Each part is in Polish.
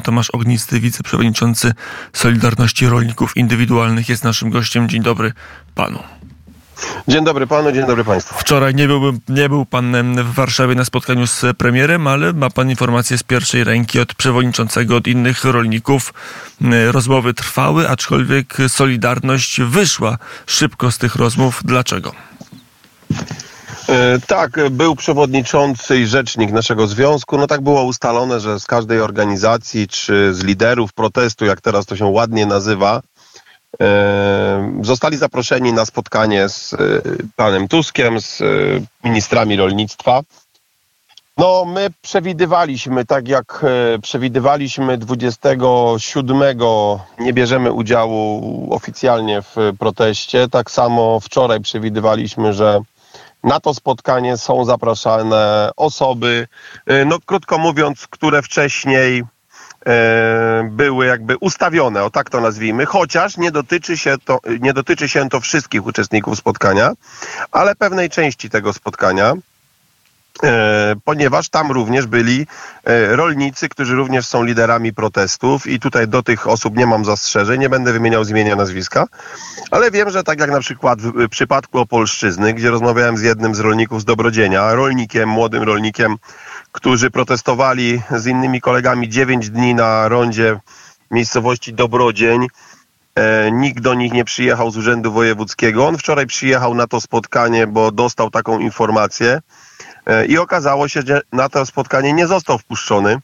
Tomasz Ognisty, wiceprzewodniczący Solidarności Rolników Indywidualnych jest naszym gościem. Dzień dobry panu. Dzień dobry panu, dzień dobry państwu. Wczoraj nie był, nie był pan w Warszawie na spotkaniu z premierem, ale ma pan informację z pierwszej ręki od przewodniczącego, od innych rolników. Rozmowy trwały, aczkolwiek Solidarność wyszła szybko z tych rozmów. Dlaczego? E, tak, był przewodniczący i rzecznik naszego związku. No tak było ustalone, że z każdej organizacji czy z liderów protestu, jak teraz to się ładnie nazywa, e, zostali zaproszeni na spotkanie z e, panem Tuskiem, z ministrami rolnictwa. No, my przewidywaliśmy, tak jak przewidywaliśmy 27 nie bierzemy udziału oficjalnie w proteście, tak samo wczoraj przewidywaliśmy, że na to spotkanie są zapraszane osoby, y, no krótko mówiąc, które wcześniej y, były jakby ustawione, o tak to nazwijmy, chociaż nie dotyczy, się to, nie dotyczy się to wszystkich uczestników spotkania, ale pewnej części tego spotkania. E, ponieważ tam również byli e, rolnicy, którzy również są liderami protestów i tutaj do tych osób nie mam zastrzeżeń, nie będę wymieniał z imienia nazwiska, ale wiem, że tak jak na przykład w przypadku Opolszczyzny, gdzie rozmawiałem z jednym z rolników z Dobrodzienia, rolnikiem, młodym rolnikiem, którzy protestowali z innymi kolegami 9 dni na rondzie miejscowości Dobrodzień, E, nikt do nich nie przyjechał z Urzędu Wojewódzkiego. On wczoraj przyjechał na to spotkanie, bo dostał taką informację. E, i okazało się, że na to spotkanie nie został wpuszczony.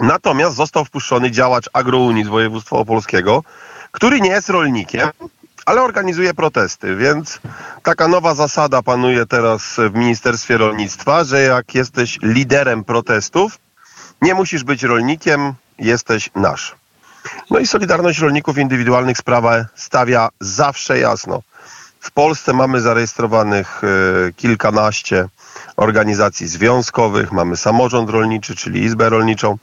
Natomiast został wpuszczony działacz Agrounii z województwa opolskiego, który nie jest rolnikiem, ale organizuje protesty, więc taka nowa zasada panuje teraz w Ministerstwie Rolnictwa, że jak jesteś liderem protestów, nie musisz być rolnikiem, jesteś nasz. No i Solidarność Rolników Indywidualnych sprawę stawia zawsze jasno. W Polsce mamy zarejestrowanych e, kilkanaście organizacji związkowych, mamy samorząd rolniczy, czyli Izbę Rolniczą.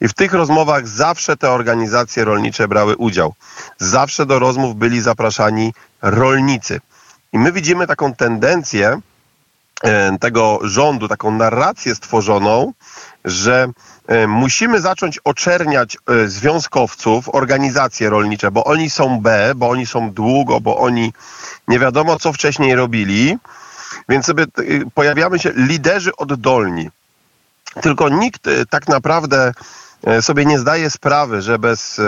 I w tych rozmowach zawsze te organizacje rolnicze brały udział. Zawsze do rozmów byli zapraszani rolnicy. I my widzimy taką tendencję e, tego rządu, taką narrację stworzoną, że musimy zacząć oczerniać e, związkowców, organizacje rolnicze, bo oni są B, bo oni są długo, bo oni nie wiadomo co wcześniej robili, więc sobie y, pojawiamy się liderzy oddolni. Tylko nikt y, tak naprawdę sobie nie zdaje sprawy, że bez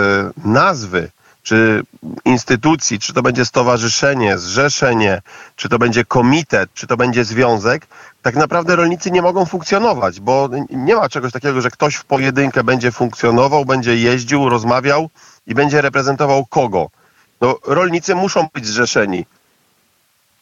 nazwy czy instytucji, czy to będzie stowarzyszenie, zrzeszenie, czy to będzie komitet, czy to będzie związek, tak naprawdę rolnicy nie mogą funkcjonować, bo nie ma czegoś takiego, że ktoś w pojedynkę będzie funkcjonował, będzie jeździł, rozmawiał i będzie reprezentował kogo. No, rolnicy muszą być zrzeszeni.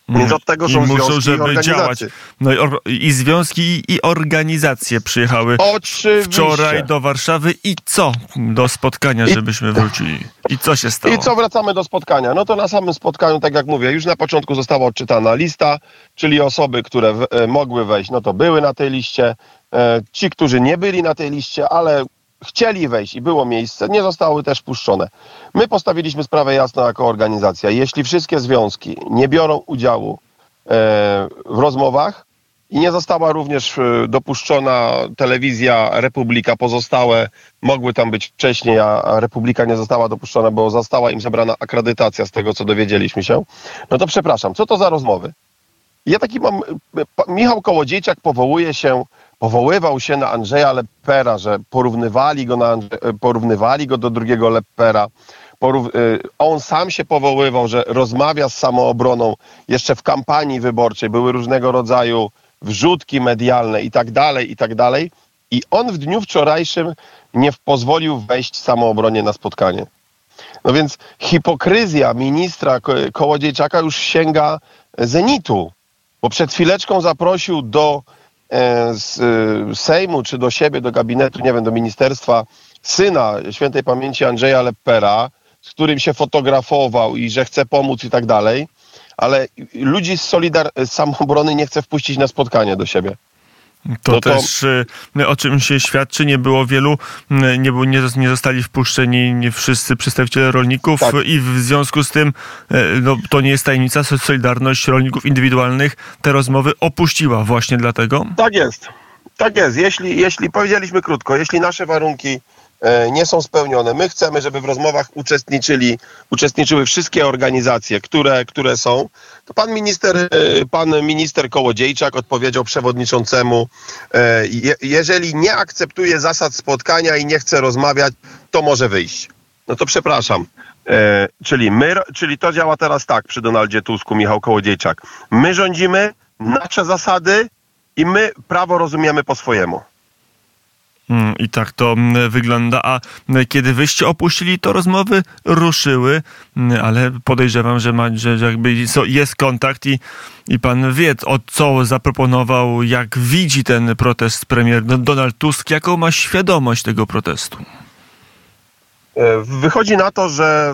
Więc od tego są I muszą, związki żeby i działać. No i, or, i związki i organizacje przyjechały Oczywiście. wczoraj do Warszawy i co do spotkania, I, żebyśmy wrócili? I co się stało? I co wracamy do spotkania? No to na samym spotkaniu, tak jak mówię, już na początku została odczytana lista, czyli osoby, które w, e, mogły wejść, no to były na tej liście. E, ci, którzy nie byli na tej liście, ale chcieli wejść i było miejsce, nie zostały też puszczone. My postawiliśmy sprawę jasno jako organizacja. Jeśli wszystkie związki nie biorą udziału e, w rozmowach i nie została również e, dopuszczona telewizja Republika, pozostałe mogły tam być wcześniej, a Republika nie została dopuszczona, bo została im zabrana akredytacja z tego, co dowiedzieliśmy się, no to przepraszam, co to za rozmowy? Ja taki mam, e, Michał Kołodziejczak powołuje się powoływał się na Andrzeja Lepera, że porównywali go, na, porównywali go do drugiego Lepera. Porów, y, on sam się powoływał, że rozmawia z samoobroną jeszcze w kampanii wyborczej, były różnego rodzaju wrzutki medialne i tak dalej, i tak dalej. I on w dniu wczorajszym nie pozwolił wejść samoobronie na spotkanie. No więc hipokryzja ministra Kołodziejczaka już sięga zenitu, bo przed chwileczką zaprosił do E, z e, Sejmu, czy do siebie, do gabinetu, nie wiem, do ministerstwa, syna świętej pamięci Andrzeja Leppera, z którym się fotografował i że chce pomóc i tak dalej, ale ludzi z Solidar Samobrony nie chce wpuścić na spotkanie do siebie. To, no to też y, o czym się świadczy, nie było wielu, y, nie, było, nie, nie zostali wpuszczeni nie wszyscy przedstawiciele rolników tak. i w związku z tym, y, no, to nie jest tajemnica, Solidarność Rolników Indywidualnych te rozmowy opuściła właśnie dlatego? Tak jest. Tak jest. Jeśli, jeśli powiedzieliśmy krótko, jeśli nasze warunki nie są spełnione. My chcemy, żeby w rozmowach uczestniczyli, uczestniczyły wszystkie organizacje, które, które są. To pan minister, e, pan minister Kołodziejczak odpowiedział przewodniczącemu, e, je, jeżeli nie akceptuje zasad spotkania i nie chce rozmawiać, to może wyjść. No to przepraszam. E, czyli my, czyli to działa teraz tak przy Donaldzie Tusku, Michał Kołodziejczak. My rządzimy, nasze zasady i my prawo rozumiemy po swojemu. Mm, I tak to mm, wygląda. A mm, kiedy wyście opuścili, to rozmowy ruszyły, ale podejrzewam, że, ma, że jakby jest kontakt i, i pan wie, o co zaproponował, jak widzi ten protest premier Donald Tusk, jaką ma świadomość tego protestu. E, wychodzi na to, że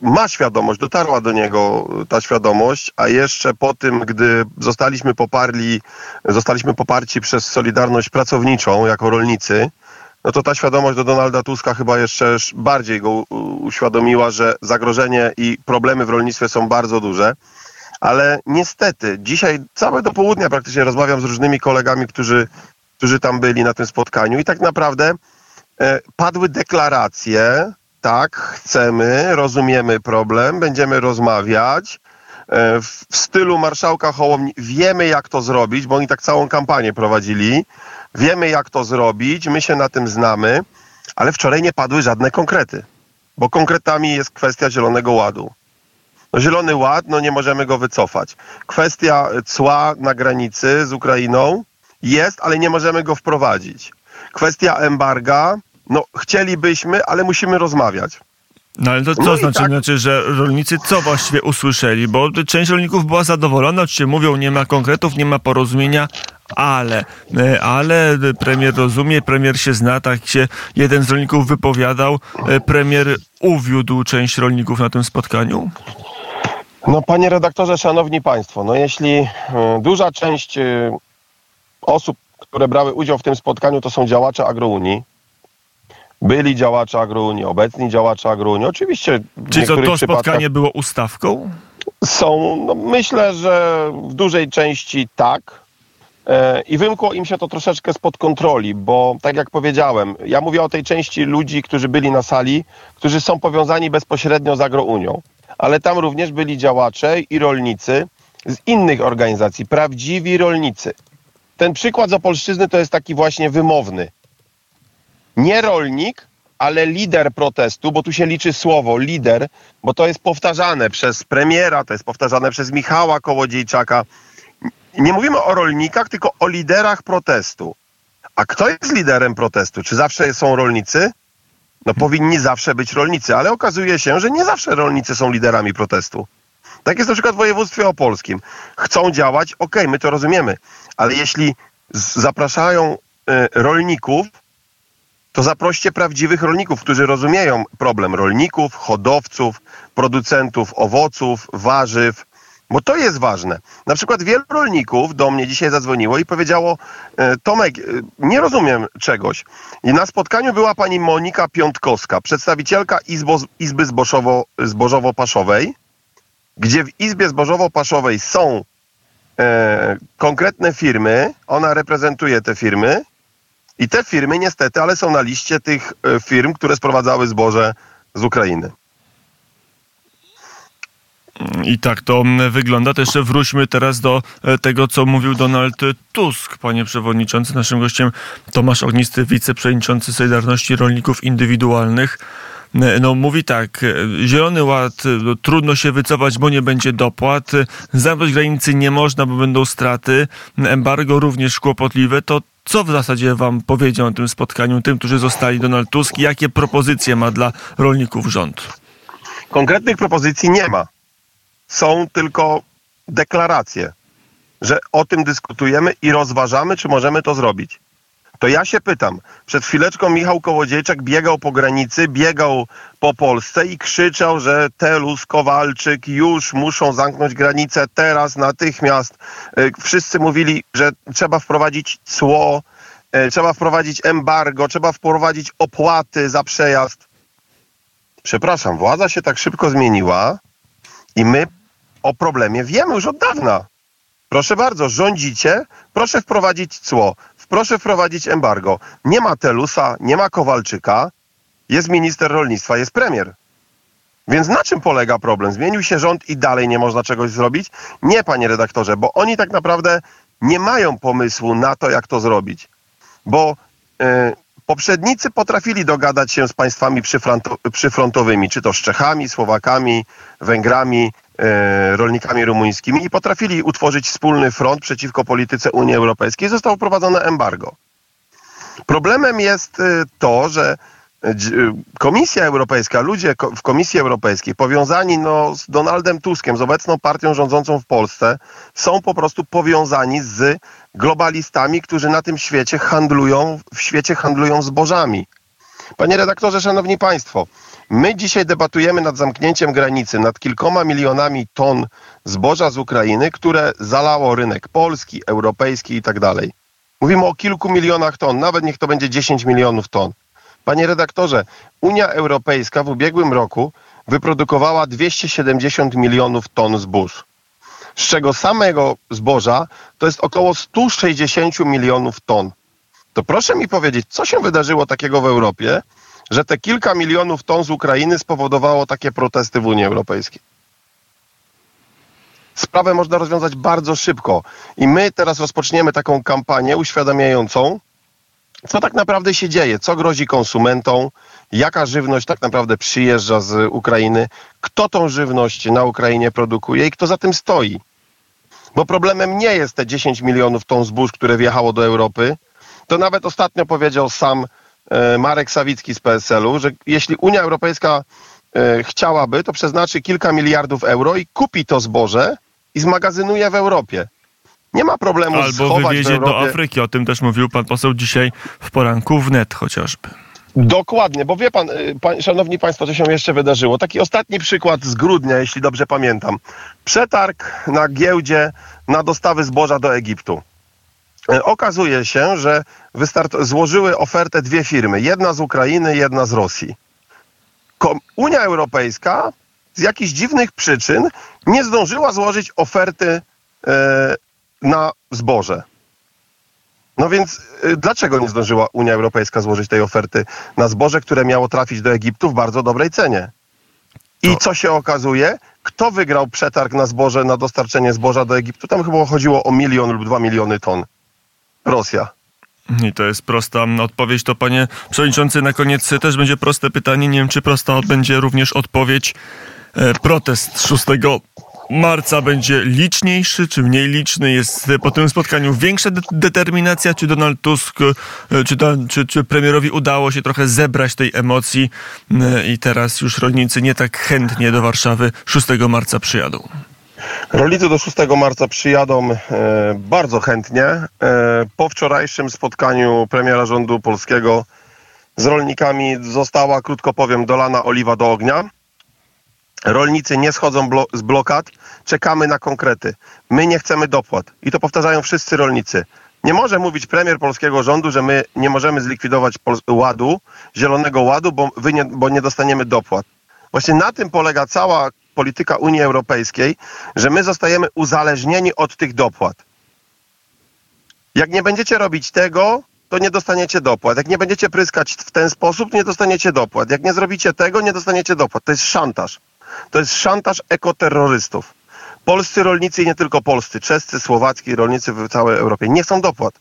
ma świadomość, dotarła do niego ta świadomość, a jeszcze po tym, gdy zostaliśmy poparli, zostaliśmy poparci przez Solidarność Pracowniczą jako rolnicy, no to ta świadomość do Donalda Tuska chyba jeszcze bardziej go uświadomiła, że zagrożenie i problemy w rolnictwie są bardzo duże. Ale niestety, dzisiaj całe do południa praktycznie rozmawiam z różnymi kolegami, którzy, którzy tam byli na tym spotkaniu i tak naprawdę padły deklaracje, tak, chcemy, rozumiemy problem, będziemy rozmawiać. E, w stylu marszałka Hołowni wiemy, jak to zrobić, bo oni tak całą kampanię prowadzili. Wiemy, jak to zrobić, my się na tym znamy, ale wczoraj nie padły żadne konkrety, bo konkretami jest kwestia Zielonego Ładu. No, Zielony Ład, no nie możemy go wycofać. Kwestia cła na granicy z Ukrainą jest, ale nie możemy go wprowadzić. Kwestia embarga, no chcielibyśmy, ale musimy rozmawiać. No ale to co no znaczy? Tak... Znaczy, że rolnicy co właściwie usłyszeli? Bo część rolników była zadowolona, oczywiście mówią, nie ma konkretów, nie ma porozumienia, ale, e, ale premier rozumie, premier się zna, tak się jeden z rolników wypowiadał, e, premier uwiódł część rolników na tym spotkaniu? No panie redaktorze, szanowni państwo, no jeśli y, duża część osób które brały udział w tym spotkaniu, to są działacze agrounii. Byli działacze agrounii, obecni działacze agrounii. Oczywiście. Czy to, to spotkanie było ustawką? Są, no myślę, że w dużej części tak. E, I wymkło im się to troszeczkę spod kontroli, bo tak jak powiedziałem, ja mówię o tej części ludzi, którzy byli na sali, którzy są powiązani bezpośrednio z Agrounią. Ale tam również byli działacze i rolnicy z innych organizacji, prawdziwi rolnicy ten przykład z Opolszczyzny to jest taki właśnie wymowny. Nie rolnik, ale lider protestu, bo tu się liczy słowo lider, bo to jest powtarzane przez premiera, to jest powtarzane przez Michała Kołodziejczaka. Nie mówimy o rolnikach, tylko o liderach protestu. A kto jest liderem protestu? Czy zawsze są rolnicy? No powinni zawsze być rolnicy, ale okazuje się, że nie zawsze rolnicy są liderami protestu. Tak jest na przykład w województwie opolskim. Chcą działać, okej, okay, my to rozumiemy, ale jeśli zapraszają e, rolników, to zaproście prawdziwych rolników, którzy rozumieją problem rolników, hodowców, producentów owoców, warzyw, bo to jest ważne. Na przykład wielu rolników do mnie dzisiaj zadzwoniło i powiedziało: e, Tomek, e, nie rozumiem czegoś. I na spotkaniu była pani Monika Piątkowska, przedstawicielka Izbo, Izby Zbożowo, Zbożowo-Paszowej, gdzie w Izbie Zbożowo-Paszowej są e, konkretne firmy, ona reprezentuje te firmy i te firmy niestety, ale są na liście tych e, firm, które sprowadzały zboże z Ukrainy. I tak to wygląda. To jeszcze wróćmy teraz do e, tego, co mówił Donald Tusk, panie przewodniczący. Naszym gościem Tomasz Ognisty, wiceprzewodniczący Solidarności Rolników Indywidualnych. No mówi tak, Zielony Ład, no, trudno się wycofać, bo nie będzie dopłat, zamknąć granicy nie można, bo będą straty, embargo również kłopotliwe, to co w zasadzie wam powiedział na tym spotkaniu tym, którzy zostali Donald Tusk? Jakie propozycje ma dla rolników rząd? Konkretnych propozycji nie ma. Są tylko deklaracje, że o tym dyskutujemy i rozważamy, czy możemy to zrobić to ja się pytam, przed chwileczką Michał Kołodziejczak biegał po granicy, biegał po Polsce i krzyczał, że Telus, Kowalczyk już muszą zamknąć granicę teraz, natychmiast. E, wszyscy mówili, że trzeba wprowadzić cło, e, trzeba wprowadzić embargo, trzeba wprowadzić opłaty za przejazd. Przepraszam, władza się tak szybko zmieniła i my o problemie wiemy już od dawna. Proszę bardzo, rządzicie, proszę wprowadzić cło, proszę wprowadzić embargo. Nie ma Telusa, nie ma Kowalczyka, jest minister rolnictwa, jest premier. Więc na czym polega problem? Zmienił się rząd i dalej nie można czegoś zrobić? Nie, panie redaktorze, bo oni tak naprawdę nie mają pomysłu na to, jak to zrobić. Bo e, poprzednicy potrafili dogadać się z państwami przyfrontowymi, czy to z Czechami, Słowakami, Węgrami, rolnikami rumuńskimi i potrafili utworzyć wspólny front przeciwko polityce Unii Europejskiej. Zostało wprowadzone embargo. Problemem jest e, to, że Komisja Europejska, ludzie w Komisji Europejskiej powiązani no, z Donaldem Tuskiem, z obecną partią rządzącą w Polsce, są po prostu powiązani z globalistami, którzy na tym świecie handlują, w świecie handlują zbożami. Panie redaktorze, szanowni państwo, my dzisiaj debatujemy nad zamknięciem granicy, nad kilkoma milionami ton zboża z Ukrainy, które zalało rynek polski, europejski i tak dalej. Mówimy o kilku milionach ton, nawet niech to będzie 10 milionów ton. Panie redaktorze, Unia Europejska w ubiegłym roku wyprodukowała 270 milionów ton zbóż, z czego samego zboża to jest około 160 milionów ton. To proszę mi powiedzieć, co się wydarzyło takiego w Europie, że te kilka milionów ton z Ukrainy spowodowało takie protesty w Unii Europejskiej? Sprawę można rozwiązać bardzo szybko. I my teraz rozpoczniemy taką kampanię uświadamiającą, co tak naprawdę się dzieje, co grozi konsumentom, jaka żywność tak naprawdę przyjeżdża z Ukrainy, kto tą żywność na Ukrainie produkuje i kto za tym stoi. Bo problemem nie jest te 10 milionów ton zbóż, które wjechało do Europy. To nawet ostatnio powiedział sam e, Marek Sawicki z PSL-u, że jeśli Unia Europejska e, chciałaby, to przeznaczy kilka miliardów euro i kupi to zboże i zmagazynuje w Europie. Nie ma problemu Albo wywiezie do Afryki, o tym też mówił pan poseł dzisiaj w poranku wnet chociażby. Dokładnie, bo wie pan, y, pan, szanowni państwo, co się jeszcze wydarzyło. Taki ostatni przykład z grudnia, jeśli dobrze pamiętam. Przetarg na giełdzie na dostawy zboża do Egiptu. Y, okazuje się, że złożyły ofertę dwie firmy. Jedna z Ukrainy, jedna z Rosji. Unia Europejska z jakichś dziwnych przyczyn nie zdążyła złożyć oferty e, na zboże. No więc y, dlaczego nie zdążyła Unia Europejska złożyć tej oferty na zboże, które miało trafić do Egiptu w bardzo dobrej cenie? I co się okazuje? Kto wygrał przetarg na zboże, na dostarczenie zboża do Egiptu? Tam chyba chodziło o milion lub dwa miliony ton. Rosja. I to jest prosta odpowiedź. To panie przewodniczący, na koniec też będzie proste pytanie. Nie wiem, czy prosta będzie również odpowiedź. E, protest 6 marca będzie liczniejszy, czy mniej liczny? Jest po tym spotkaniu większa de determinacja? Czy Donald Tusk, e, czy, czy, czy premierowi udało się trochę zebrać tej emocji e, i teraz już rolnicy nie tak chętnie do Warszawy 6 marca przyjadą? Rolnicy do 6 marca przyjadą e, bardzo chętnie. E, po wczorajszym spotkaniu premiera rządu polskiego z rolnikami została, krótko powiem, dolana oliwa do ognia. Rolnicy nie schodzą blo z blokad, czekamy na konkrety. My nie chcemy dopłat. I to powtarzają wszyscy rolnicy. Nie może mówić premier polskiego rządu, że my nie możemy zlikwidować ładu, zielonego ładu, bo, nie, bo nie dostaniemy dopłat. Właśnie na tym polega cała polityka Unii Europejskiej, że my zostajemy uzależnieni od tych dopłat. Jak nie będziecie robić tego, to nie dostaniecie dopłat. Jak nie będziecie pryskać w ten sposób, nie dostaniecie dopłat. Jak nie zrobicie tego, nie dostaniecie dopłat. To jest szantaż. To jest szantaż ekoterrorystów. Polscy rolnicy i nie tylko polscy, czescy, słowacki rolnicy w całej Europie nie chcą dopłat.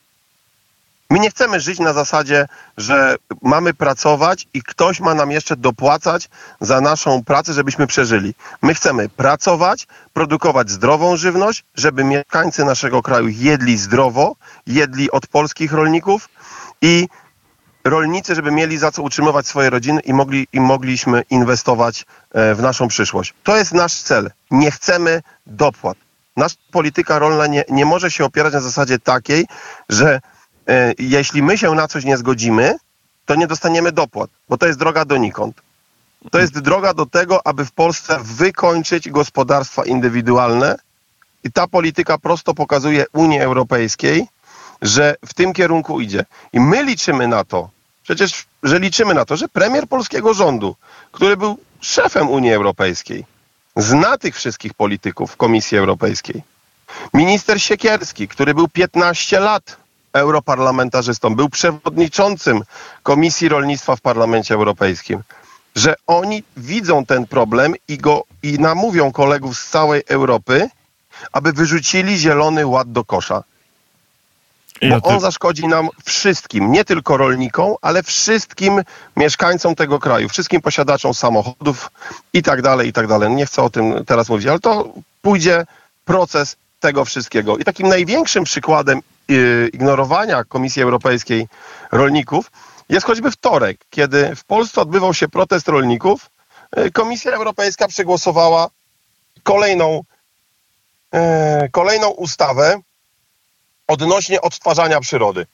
My nie chcemy żyć na zasadzie, że mamy pracować i ktoś ma nam jeszcze dopłacać za naszą pracę, żebyśmy przeżyli. My chcemy pracować, produkować zdrową żywność, żeby mieszkańcy naszego kraju jedli zdrowo, jedli od polskich rolników i rolnicy, żeby mieli za co utrzymywać swoje rodziny i, mogli, i mogliśmy inwestować e, w naszą przyszłość. To jest nasz cel. Nie chcemy dopłat. Nasza polityka rolna nie, nie może się opierać na zasadzie takiej, że jeśli my się na coś nie zgodzimy, to nie dostaniemy dopłat, bo to jest droga donikąd. To jest droga do tego, aby w Polsce wykończyć gospodarstwa indywidualne i ta polityka prosto pokazuje Unii Europejskiej, że w tym kierunku idzie. I my liczymy na to, przecież, że liczymy na to, że premier polskiego rządu, który był szefem Unii Europejskiej, zna tych wszystkich polityków Komisji Europejskiej. Minister Siekierski, który był 15 lat europarlamentarzystom, był przewodniczącym Komisji Rolnictwa w Parlamencie Europejskim, że oni widzą ten problem i go i namówią kolegów z całej Europy, aby wyrzucili zielony ład do kosza. Bo on zaszkodzi nam wszystkim, nie tylko rolnikom, ale wszystkim mieszkańcom tego kraju, wszystkim posiadaczom samochodów i tak dalej, i tak dalej. Nie chcę o tym teraz mówić, ale to pójdzie proces tego wszystkiego. I takim największym przykładem ignorowania Komisji Europejskiej rolników jest choćby wtorek, kiedy w Polsce odbywał się protest rolników. Yy, Komisja Europejska przegłosowała kolejną, yy, kolejną ustawę, odnośnie odtwarzania przyrody.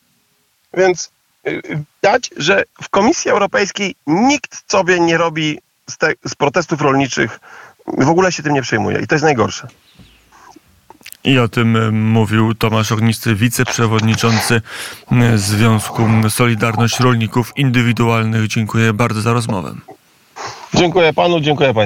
Więc y, widać, że w Komisji Europejskiej nikt sobie nie robi z, te, z protestów rolniczych, w ogóle się tym nie przejmuje i to jest najgorsze. I o tym y, mówił Tomasz Ognisty, wiceprzewodniczący y, Związku Solidarność Rolników Indywidualnych. Dziękuję bardzo za rozmowę. Dziękuję panu, dziękuję państwu.